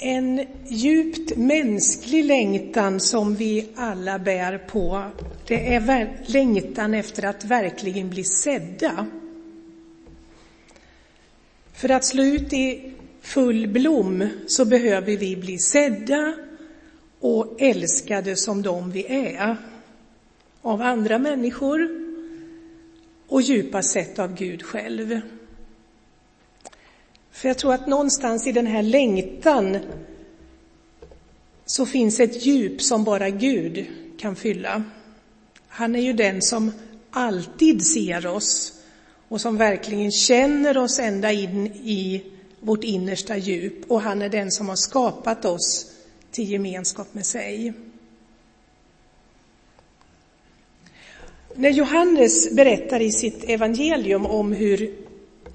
En djupt mänsklig längtan som vi alla bär på, det är längtan efter att verkligen bli sedda. För att slå ut i full blom så behöver vi bli sedda och älskade som de vi är. Av andra människor och djupast sett av Gud själv. För jag tror att någonstans i den här längtan så finns ett djup som bara Gud kan fylla. Han är ju den som alltid ser oss och som verkligen känner oss ända in i vårt innersta djup och han är den som har skapat oss till gemenskap med sig. När Johannes berättar i sitt evangelium om hur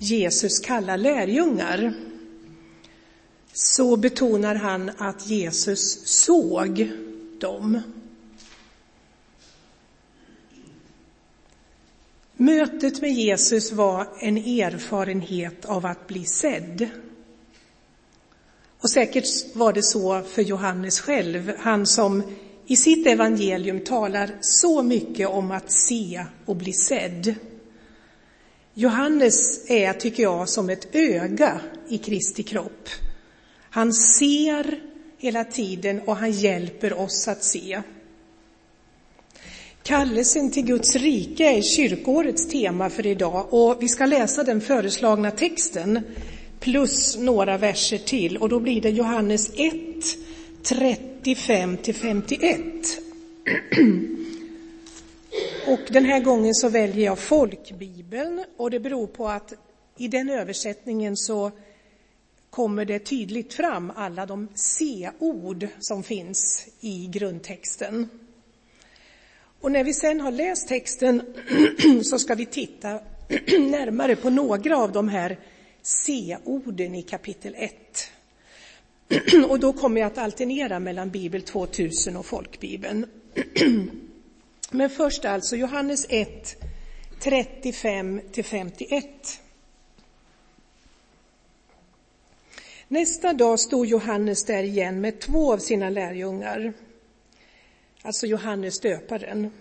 Jesus kallar lärjungar så betonar han att Jesus såg dem. Mötet med Jesus var en erfarenhet av att bli sedd. Och säkert var det så för Johannes själv, han som i sitt evangelium talar så mycket om att se och bli sedd. Johannes är, tycker jag, som ett öga i Kristi kropp. Han ser hela tiden och han hjälper oss att se. Kallelsen till Guds rike är kyrkårets tema för idag och vi ska läsa den föreslagna texten plus några verser till och då blir det Johannes 1, 35 till 51. Och den här gången så väljer jag folkbibeln och det beror på att i den översättningen så kommer det tydligt fram alla de C-ord som finns i grundtexten. Och när vi sen har läst texten så ska vi titta närmare på några av de här C-orden i kapitel 1. Och då kommer jag att alternera mellan Bibel 2000 och folkbibeln. Men först alltså Johannes 1, 35 till 51. Nästa dag stod Johannes där igen med två av sina lärjungar, alltså Johannes döparen.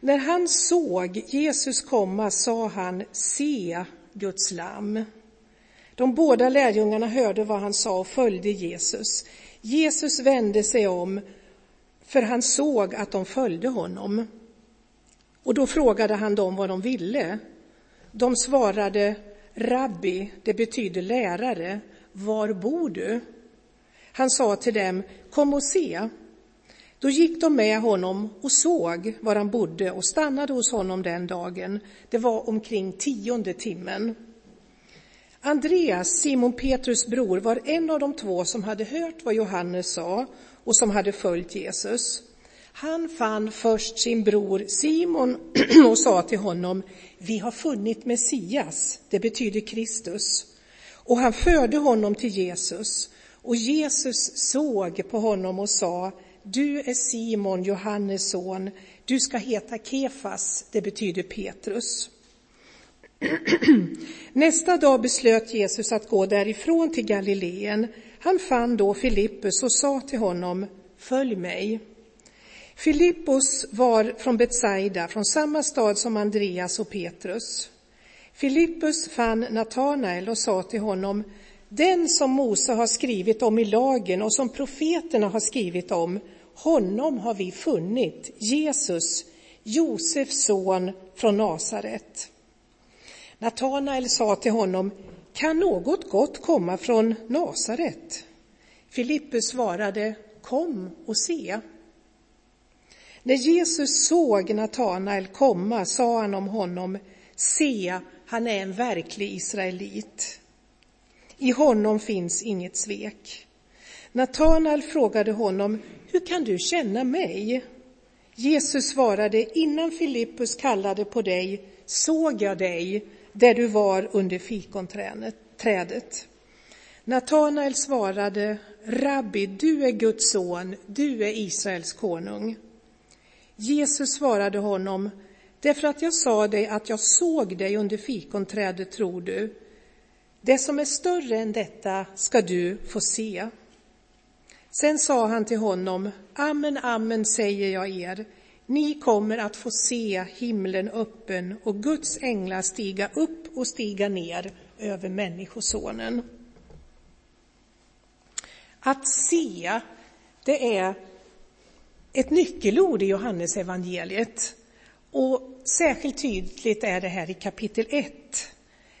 När han såg Jesus komma sa han, se Guds lamm. De båda lärjungarna hörde vad han sa och följde Jesus. Jesus vände sig om, för han såg att de följde honom. Och då frågade han dem vad de ville. De svarade, Rabbi, det betyder lärare, var bor du? Han sa till dem, kom och se. Då gick de med honom och såg var han bodde och stannade hos honom den dagen. Det var omkring tionde timmen. Andreas, Simon Petrus bror, var en av de två som hade hört vad Johannes sa och som hade följt Jesus. Han fann först sin bror Simon och sa till honom, vi har funnit Messias, det betyder Kristus. Och han förde honom till Jesus. Och Jesus såg på honom och sa, du är Simon, Johannes son, du ska heta Kefas, det betyder Petrus. Nästa dag beslöt Jesus att gå därifrån till Galileen. Han fann då Filippus och sa till honom, följ mig. Filippos var från Betsaida, från samma stad som Andreas och Petrus. Filippus fann Natanael och sa till honom, den som Mose har skrivit om i lagen och som profeterna har skrivit om, honom har vi funnit, Jesus, Josefs son från Nasaret. Natanael sa till honom, kan något gott komma från Nasaret? Filippus svarade, kom och se. När Jesus såg Natanael komma sa han om honom, se, han är en verklig israelit. I honom finns inget svek. Natanael frågade honom, hur kan du känna mig? Jesus svarade, innan Filippus kallade på dig såg jag dig där du var under fikonträdet. Natanael svarade, Rabbi, du är Guds son, du är Israels konung. Jesus svarade honom, därför att jag sa dig att jag såg dig under fikonträdet tror du. Det som är större än detta ska du få se. Sen sa han till honom, amen, amen säger jag er, ni kommer att få se himlen öppen och Guds änglar stiga upp och stiga ner över Människosonen. Att se, det är ett nyckelord i Johannes evangeliet. Och särskilt tydligt är det här i kapitel 1,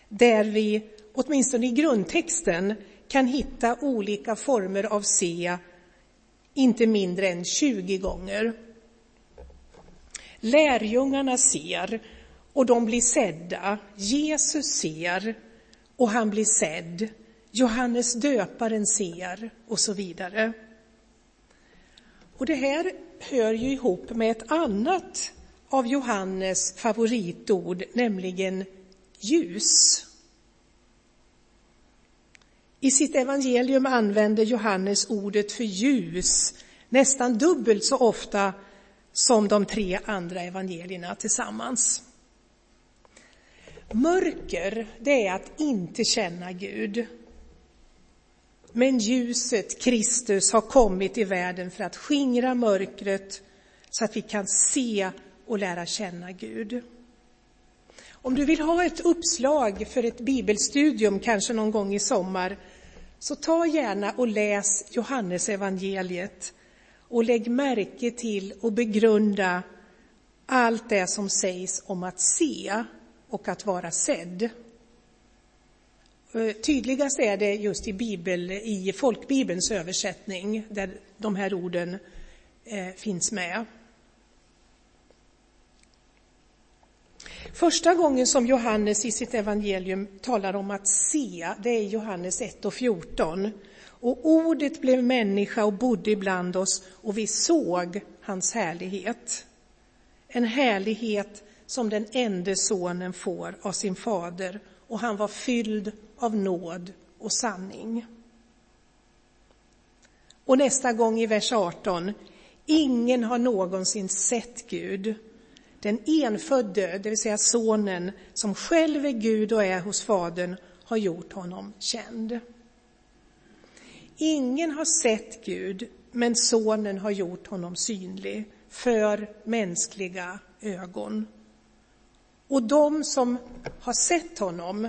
där vi, åtminstone i grundtexten, kan hitta olika former av se inte mindre än 20 gånger. Lärjungarna ser och de blir sedda. Jesus ser och han blir sedd. Johannes döparen ser och så vidare. Och det här hör ju ihop med ett annat av Johannes favoritord, nämligen ljus. I sitt evangelium använder Johannes ordet för ljus nästan dubbelt så ofta som de tre andra evangelierna tillsammans. Mörker, det är att inte känna Gud. Men ljuset, Kristus, har kommit i världen för att skingra mörkret så att vi kan se och lära känna Gud. Om du vill ha ett uppslag för ett bibelstudium, kanske någon gång i sommar, så ta gärna och läs Johannes evangeliet och lägg märke till och begrunda allt det som sägs om att se och att vara sedd. Eh, tydligast är det just i, Bibel, i folkbibelns översättning där de här orden eh, finns med. Första gången som Johannes i sitt evangelium talar om att se, det är Johannes 1 och 14. Och ordet blev människa och bodde ibland oss och vi såg hans härlighet. En härlighet som den enda sonen får av sin fader och han var fylld av nåd och sanning. Och nästa gång i vers 18, ingen har någonsin sett Gud. Den enfödde, det vill säga sonen, som själv är Gud och är hos Fadern, har gjort honom känd. Ingen har sett Gud, men sonen har gjort honom synlig för mänskliga ögon. Och de som har sett honom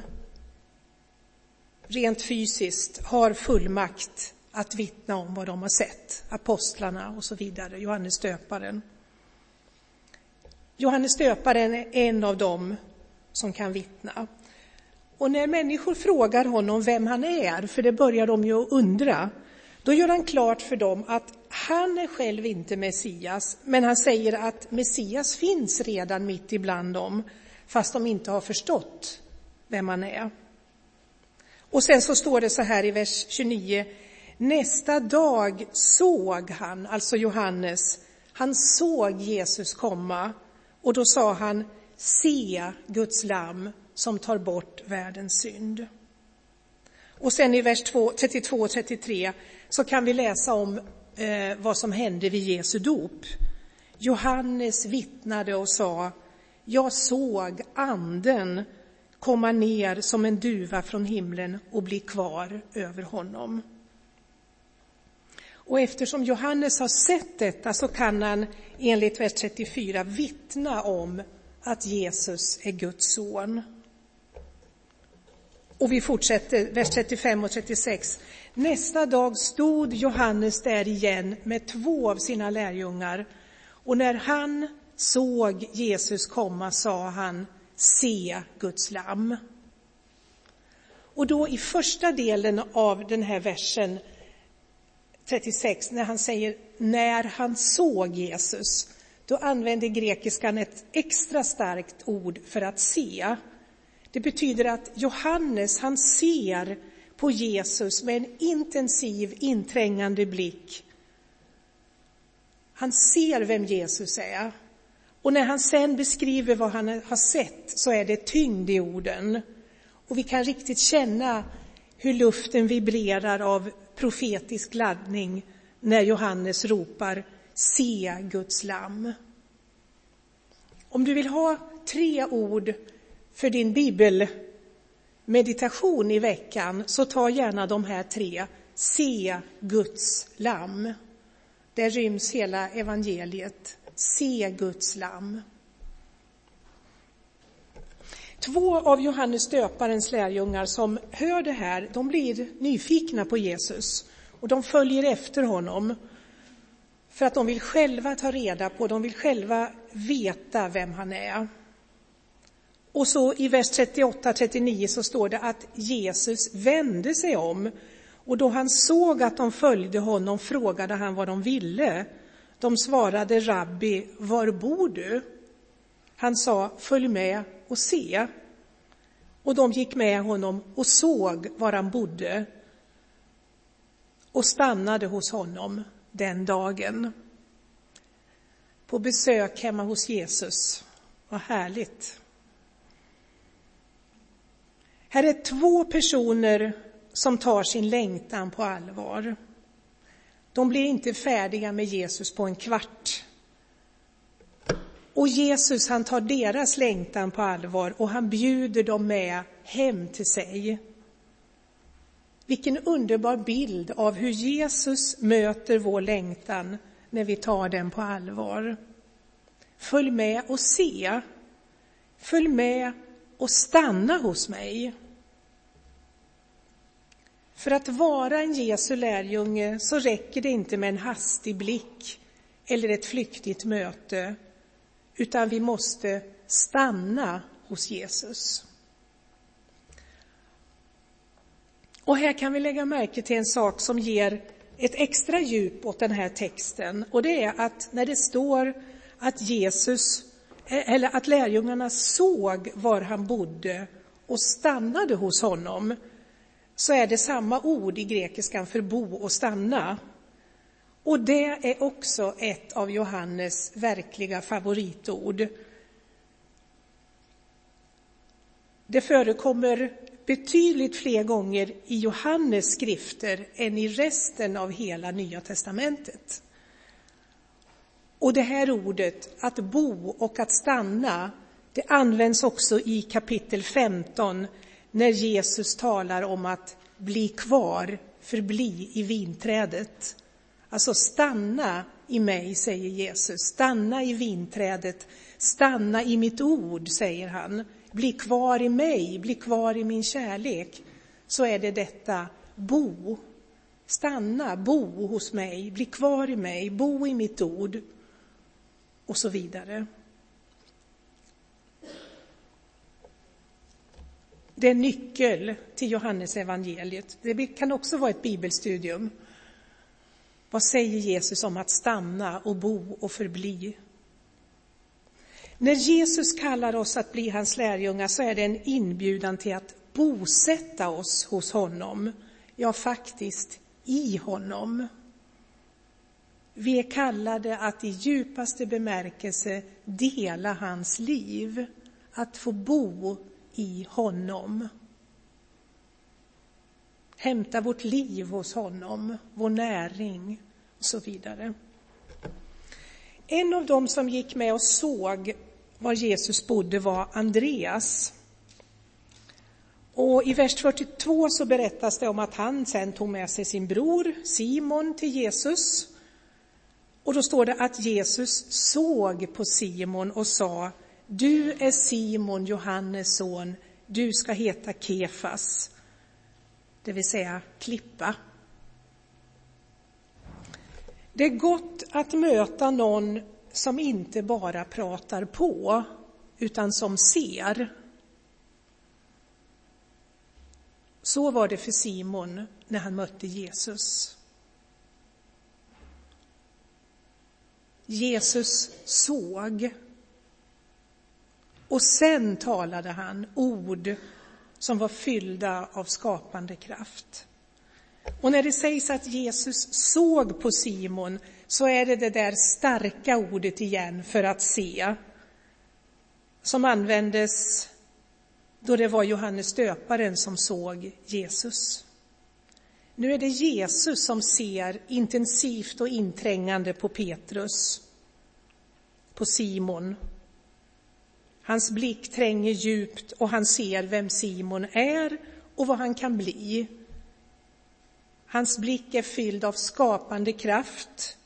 rent fysiskt har fullmakt att vittna om vad de har sett, apostlarna och så vidare, Johannes döparen. Johannes döparen är en av dem som kan vittna. Och när människor frågar honom vem han är, för det börjar de ju undra, då gör han klart för dem att han är själv inte Messias, men han säger att Messias finns redan mitt ibland dem, fast de inte har förstått vem han är. Och sen så står det så här i vers 29, nästa dag såg han, alltså Johannes, han såg Jesus komma och då sa han, se Guds lamm som tar bort världens synd. Och sen i vers 32 och 33 så kan vi läsa om eh, vad som hände vid Jesu dop. Johannes vittnade och sa, jag såg anden komma ner som en duva från himlen och bli kvar över honom. Och eftersom Johannes har sett detta så kan han enligt vers 34 vittna om att Jesus är Guds son. Och vi fortsätter, vers 35 och 36. Nästa dag stod Johannes där igen med två av sina lärjungar och när han såg Jesus komma sa han se Guds lamm. Och då i första delen av den här versen 36, när han säger när han såg Jesus, då använder grekiskan ett extra starkt ord för att se. Det betyder att Johannes, han ser på Jesus med en intensiv, inträngande blick. Han ser vem Jesus är. Och när han sen beskriver vad han har sett så är det tyngd i orden. Och vi kan riktigt känna hur luften vibrerar av profetisk laddning när Johannes ropar Se Guds lamm. Om du vill ha tre ord för din bibelmeditation i veckan så ta gärna de här tre. se Guds lamm. Där ryms hela evangeliet. Se Guds lamm. Två av Johannes döparens lärjungar som hör det här, de blir nyfikna på Jesus och de följer efter honom för att de vill själva ta reda på, de vill själva veta vem han är. Och så i vers 38-39 så står det att Jesus vände sig om och då han såg att de följde honom frågade han vad de ville. De svarade Rabbi, var bor du? Han sa, följ med och se. Och de gick med honom och såg var han bodde och stannade hos honom den dagen. På besök hemma hos Jesus. Vad härligt. Här är två personer som tar sin längtan på allvar. De blir inte färdiga med Jesus på en kvart. Och Jesus han tar deras längtan på allvar och han bjuder dem med hem till sig. Vilken underbar bild av hur Jesus möter vår längtan när vi tar den på allvar. Följ med och se. Följ med och stanna hos mig. För att vara en Jesu lärjunge så räcker det inte med en hastig blick eller ett flyktigt möte, utan vi måste stanna hos Jesus. Och här kan vi lägga märke till en sak som ger ett extra djup åt den här texten och det är att när det står att Jesus, eh, eller att lärjungarna såg var han bodde och stannade hos honom, så är det samma ord i grekiskan för bo och stanna. Och det är också ett av Johannes verkliga favoritord. Det förekommer betydligt fler gånger i Johannes skrifter än i resten av hela Nya testamentet. Och det här ordet, att bo och att stanna, det används också i kapitel 15 när Jesus talar om att bli kvar, förbli i vinträdet. Alltså stanna i mig, säger Jesus. Stanna i vinträdet. Stanna i mitt ord, säger han. Bli kvar i mig, bli kvar i min kärlek. Så är det detta bo. Stanna, bo hos mig, bli kvar i mig, bo i mitt ord och så vidare. Det är nyckel till Johannes evangeliet. Det kan också vara ett bibelstudium. Vad säger Jesus om att stanna och bo och förbli? När Jesus kallar oss att bli hans lärjungar så är det en inbjudan till att bosätta oss hos honom. Ja, faktiskt i honom. Vi är kallade att i djupaste bemärkelse dela hans liv, att få bo i honom. Hämta vårt liv hos honom, vår näring och så vidare. En av dem som gick med och såg var Jesus bodde var Andreas. Och I vers 42 så berättas det om att han sen tog med sig sin bror Simon till Jesus. Och då står det att Jesus såg på Simon och sa du är Simon, Johannes son, du ska heta Kefas, det vill säga klippa. Det är gott att möta någon som inte bara pratar på, utan som ser. Så var det för Simon när han mötte Jesus. Jesus såg. Och sen talade han ord som var fyllda av skapande kraft. Och när det sägs att Jesus såg på Simon så är det det där starka ordet igen för att se som användes då det var Johannes döparen som såg Jesus. Nu är det Jesus som ser intensivt och inträngande på Petrus, på Simon. Hans blick tränger djupt och han ser vem Simon är och vad han kan bli. Hans blick är fylld av skapande kraft.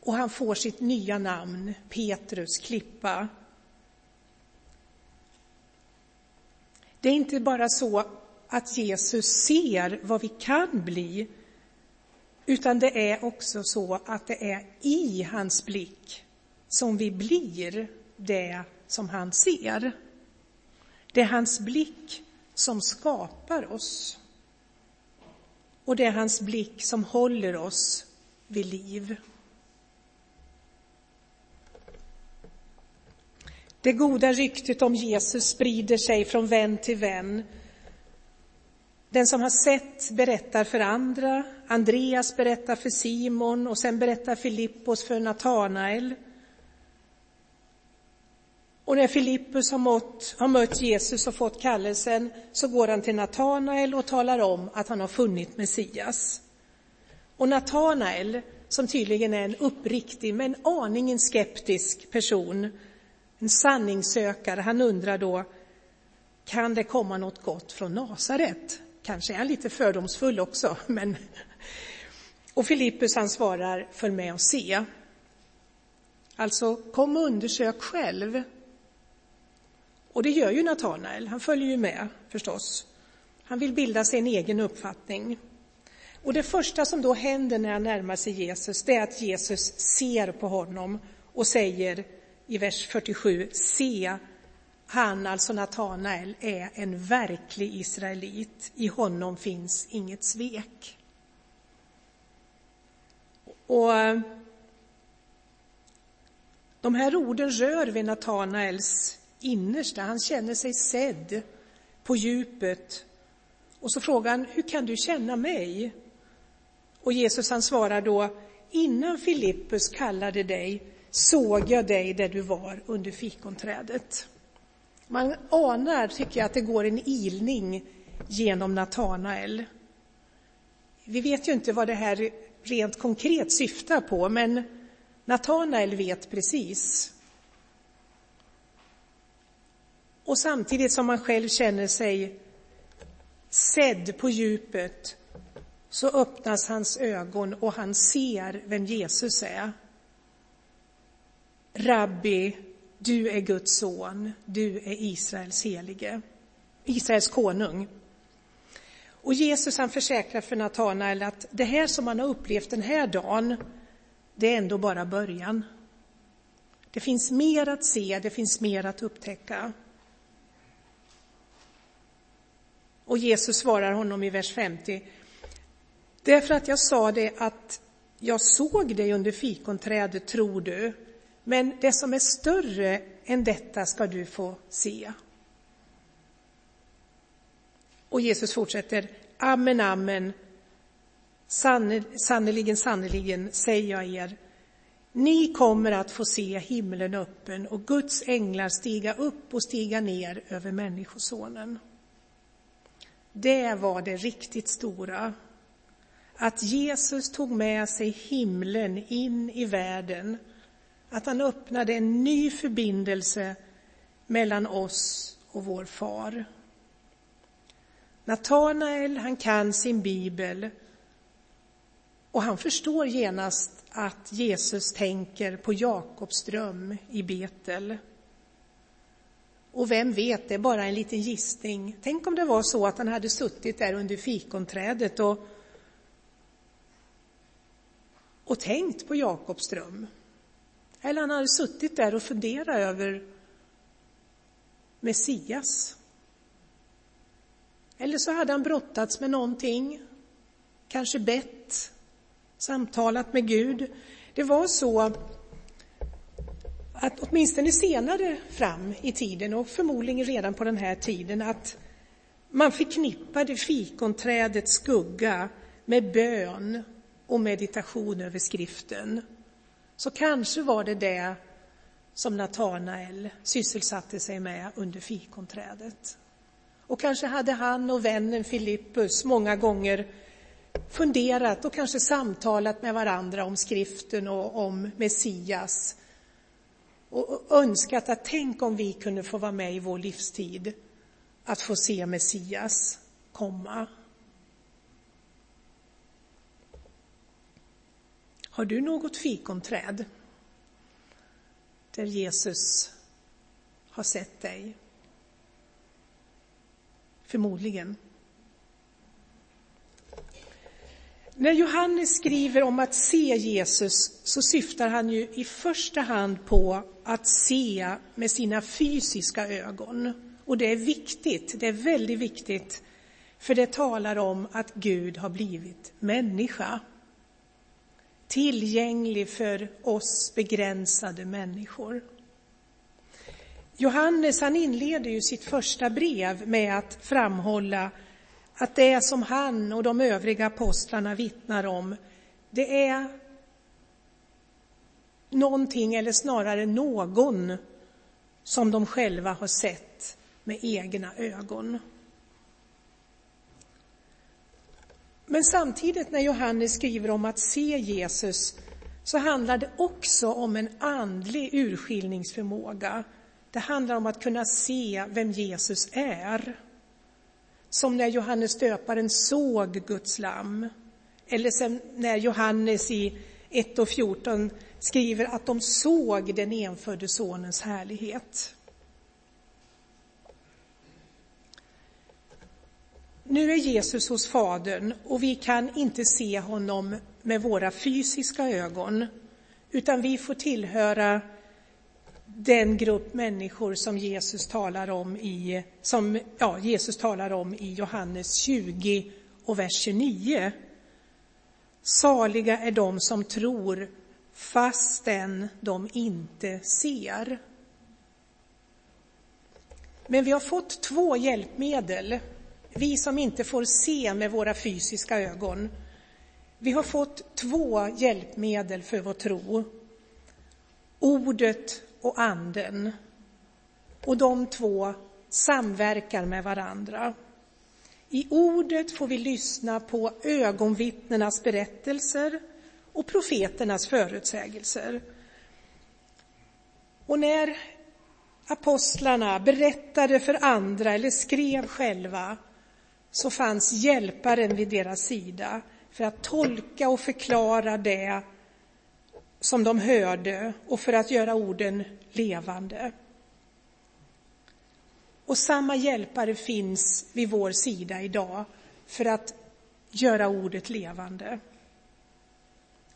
Och han får sitt nya namn, Petrus klippa. Det är inte bara så att Jesus ser vad vi kan bli, utan det är också så att det är i hans blick som vi blir det som han ser. Det är hans blick som skapar oss. Och det är hans blick som håller oss vid liv. Det goda ryktet om Jesus sprider sig från vän till vän. Den som har sett berättar för andra. Andreas berättar för Simon och sen berättar Filippos för Natanael. Och när Filippus har, mått, har mött Jesus och fått kallelsen så går han till Natanael och talar om att han har funnit Messias. Och Natanael, som tydligen är en uppriktig men aningen skeptisk person, en sanningssökare, han undrar då, kan det komma något gott från Nasaret? Kanske är han lite fördomsfull också, men... Och Filippus han svarar, följ med och se. Alltså, kom och undersök själv. Och det gör ju Natanael, han följer ju med förstås. Han vill bilda sig en egen uppfattning. Och det första som då händer när han närmar sig Jesus, det är att Jesus ser på honom och säger i vers 47, se, han, alltså Natanael, är en verklig israelit. I honom finns inget svek. Och eh, de här orden rör vid Natanaels innersta. Han känner sig sedd på djupet. Och så frågar han, hur kan du känna mig? Och Jesus han svarar då, innan Filippus kallade dig såg jag dig där du var under fikonträdet. Man anar, tycker jag, att det går en ilning genom Natanael. Vi vet ju inte vad det här rent konkret syftar på, men Natanael vet precis. Och samtidigt som man själv känner sig sedd på djupet så öppnas hans ögon och han ser vem Jesus är. Rabbi, du är Guds son, du är Israels helige, Israels konung. Och Jesus han försäkrar för Natanael att det här som han har upplevt den här dagen, det är ändå bara början. Det finns mer att se, det finns mer att upptäcka. Och Jesus svarar honom i vers 50. Därför att jag sa det att jag såg dig under fikonträdet, tror du, men det som är större än detta ska du få se. Och Jesus fortsätter, amen, amen, sannerligen, sannerligen säger jag er, ni kommer att få se himlen öppen och Guds änglar stiga upp och stiga ner över Människosonen. Det var det riktigt stora. Att Jesus tog med sig himlen in i världen. Att han öppnade en ny förbindelse mellan oss och vår far. Natanael, han kan sin bibel och han förstår genast att Jesus tänker på Jakobs dröm i Betel. Och vem vet, det är bara en liten gissning. Tänk om det var så att han hade suttit där under fikonträdet och, och tänkt på Jakobs dröm. Eller han hade suttit där och funderat över Messias. Eller så hade han brottats med någonting, kanske bett, samtalat med Gud. Det var så att åtminstone senare fram i tiden och förmodligen redan på den här tiden att man förknippade fikonträdets skugga med bön och meditation över skriften. Så kanske var det det som Natanael sysselsatte sig med under fikonträdet. Och kanske hade han och vännen Filippus många gånger funderat och kanske samtalat med varandra om skriften och om Messias och önskat att tänk om vi kunde få vara med i vår livstid, att få se Messias komma. Har du något fikonträd där Jesus har sett dig? Förmodligen. När Johannes skriver om att se Jesus så syftar han ju i första hand på att se med sina fysiska ögon. Och det är viktigt, det är väldigt viktigt, för det talar om att Gud har blivit människa. Tillgänglig för oss begränsade människor. Johannes han inleder ju sitt första brev med att framhålla att det som han och de övriga apostlarna vittnar om, det är någonting, eller snarare någon, som de själva har sett med egna ögon. Men samtidigt när Johannes skriver om att se Jesus så handlar det också om en andlig urskiljningsförmåga. Det handlar om att kunna se vem Jesus är. Som när Johannes döparen såg Guds lamm. Eller som när Johannes i 1 och 14 skriver att de såg den enfödde sonens härlighet. Nu är Jesus hos Fadern och vi kan inte se honom med våra fysiska ögon, utan vi får tillhöra den grupp människor som Jesus talar om i, som, ja, Jesus talar om i Johannes 20 och vers 29. Saliga är de som tror fastän de inte ser. Men vi har fått två hjälpmedel, vi som inte får se med våra fysiska ögon. Vi har fått två hjälpmedel för vår tro. Ordet och anden. Och de två samverkar med varandra. I ordet får vi lyssna på ögonvittnenas berättelser och profeternas förutsägelser. Och när apostlarna berättade för andra eller skrev själva så fanns hjälparen vid deras sida för att tolka och förklara det som de hörde och för att göra orden levande. Och samma hjälpare finns vid vår sida idag för att göra ordet levande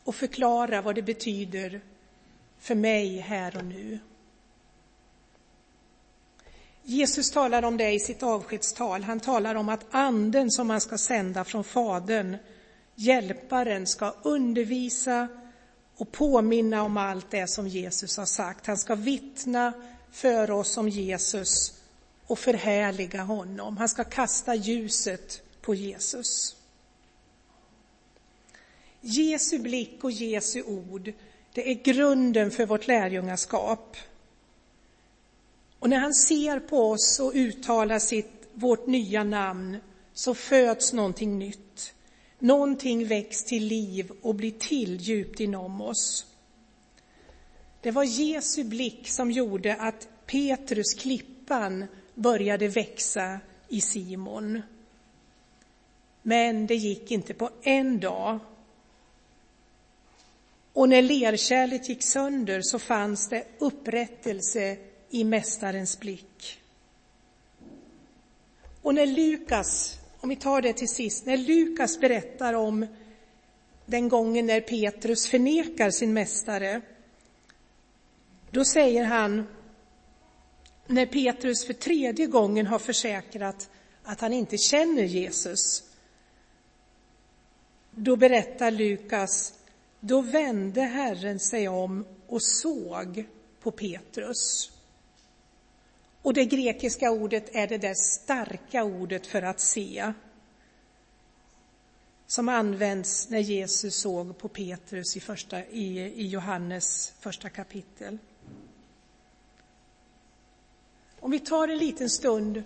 och förklara vad det betyder för mig här och nu. Jesus talar om det i sitt avskedstal. Han talar om att anden som han ska sända från Fadern, hjälparen, ska undervisa och påminna om allt det som Jesus har sagt. Han ska vittna för oss om Jesus och förhärliga honom. Han ska kasta ljuset på Jesus. Jesu blick och Jesu ord, det är grunden för vårt lärjungaskap. Och när han ser på oss och uttalar sitt, vårt nya namn så föds någonting nytt. Någonting väcks till liv och blir till djupt inom oss. Det var Jesu blick som gjorde att Petrus, klippan, började växa i Simon. Men det gick inte på en dag. Och när lerkärlet gick sönder så fanns det upprättelse i Mästarens blick. Och när Lukas, om vi tar det till sist, när Lukas berättar om den gången när Petrus förnekar sin mästare, då säger han, när Petrus för tredje gången har försäkrat att han inte känner Jesus, då berättar Lukas, då vände Herren sig om och såg på Petrus. Och det grekiska ordet är det där starka ordet för att se som används när Jesus såg på Petrus i, första, i, i Johannes första kapitel. Om vi tar en liten stund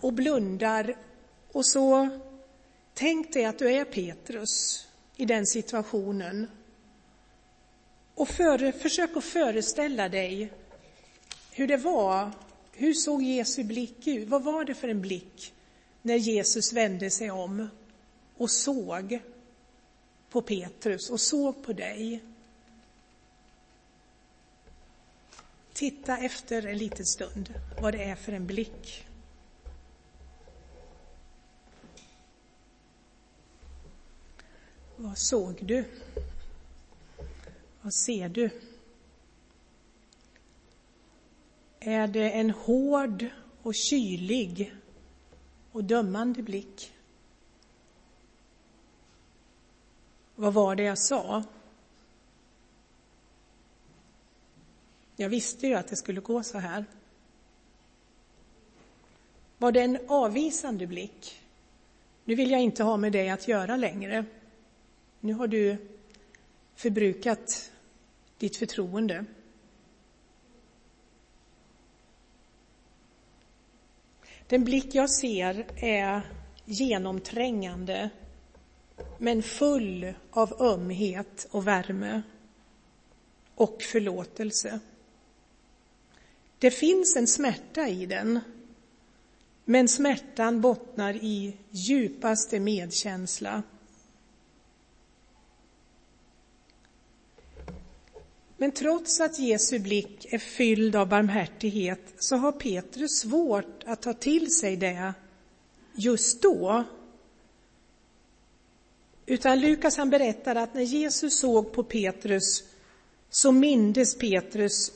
och blundar och så tänk dig att du är Petrus i den situationen. Och för, försök att föreställa dig hur det var hur såg Jesu blick ut? Vad var det för en blick när Jesus vände sig om och såg på Petrus och såg på dig? Titta efter en liten stund vad det är för en blick. Vad såg du? Vad ser du? Är det en hård och kylig och dömande blick? Vad var det jag sa? Jag visste ju att det skulle gå så här. Var det en avvisande blick? Nu vill jag inte ha med dig att göra längre. Nu har du förbrukat ditt förtroende. Den blick jag ser är genomträngande men full av ömhet och värme och förlåtelse. Det finns en smärta i den, men smärtan bottnar i djupaste medkänsla. Men trots att Jesu blick är fylld av barmhärtighet så har Petrus svårt att ta till sig det just då. Utan Lukas han berättar att när Jesus såg på Petrus så mindes Petrus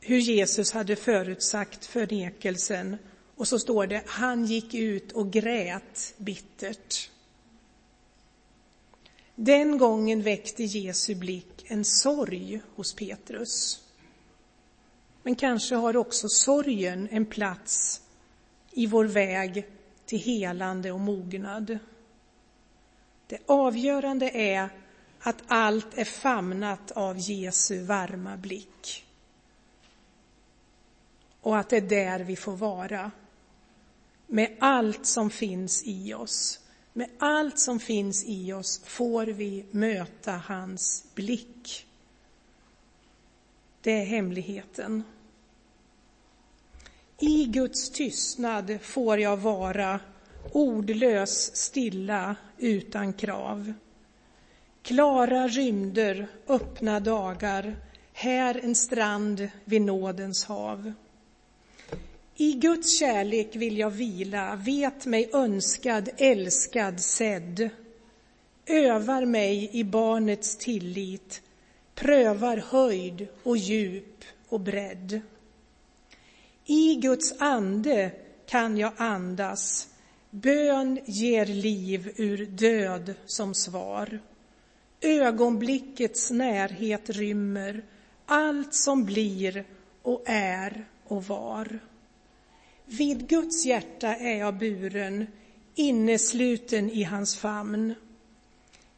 hur Jesus hade förutsagt förnekelsen och så står det, han gick ut och grät bittert. Den gången väckte Jesu blick en sorg hos Petrus. Men kanske har också sorgen en plats i vår väg till helande och mognad. Det avgörande är att allt är famnat av Jesu varma blick. Och att det är där vi får vara. Med allt som finns i oss. Med allt som finns i oss får vi möta hans blick. Det är hemligheten. I Guds tystnad får jag vara ordlös, stilla, utan krav. Klara rymder, öppna dagar, här en strand vid nådens hav. I Guds kärlek vill jag vila, vet mig önskad, älskad, sedd. Övar mig i barnets tillit, prövar höjd och djup och bredd. I Guds ande kan jag andas, bön ger liv ur död som svar. Ögonblickets närhet rymmer allt som blir och är och var. Vid Guds hjärta är jag buren, innesluten i hans famn.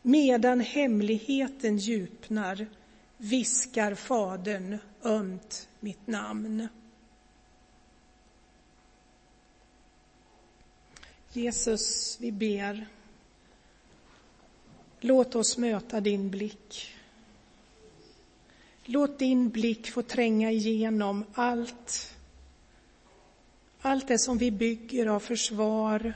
Medan hemligheten djupnar viskar Fadern ömt mitt namn. Jesus, vi ber. Låt oss möta din blick. Låt din blick få tränga igenom allt allt det som vi bygger av försvar,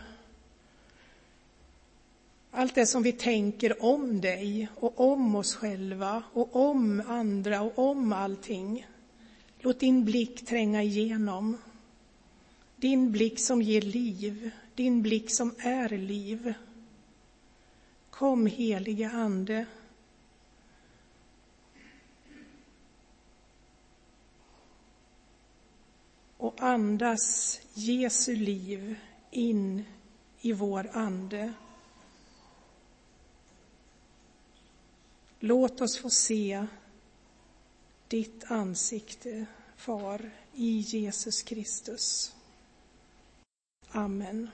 allt det som vi tänker om dig och om oss själva och om andra och om allting. Låt din blick tränga igenom. Din blick som ger liv, din blick som är liv. Kom helige Ande. Och andas Jesu liv in i vår ande. Låt oss få se ditt ansikte, Far, i Jesus Kristus. Amen.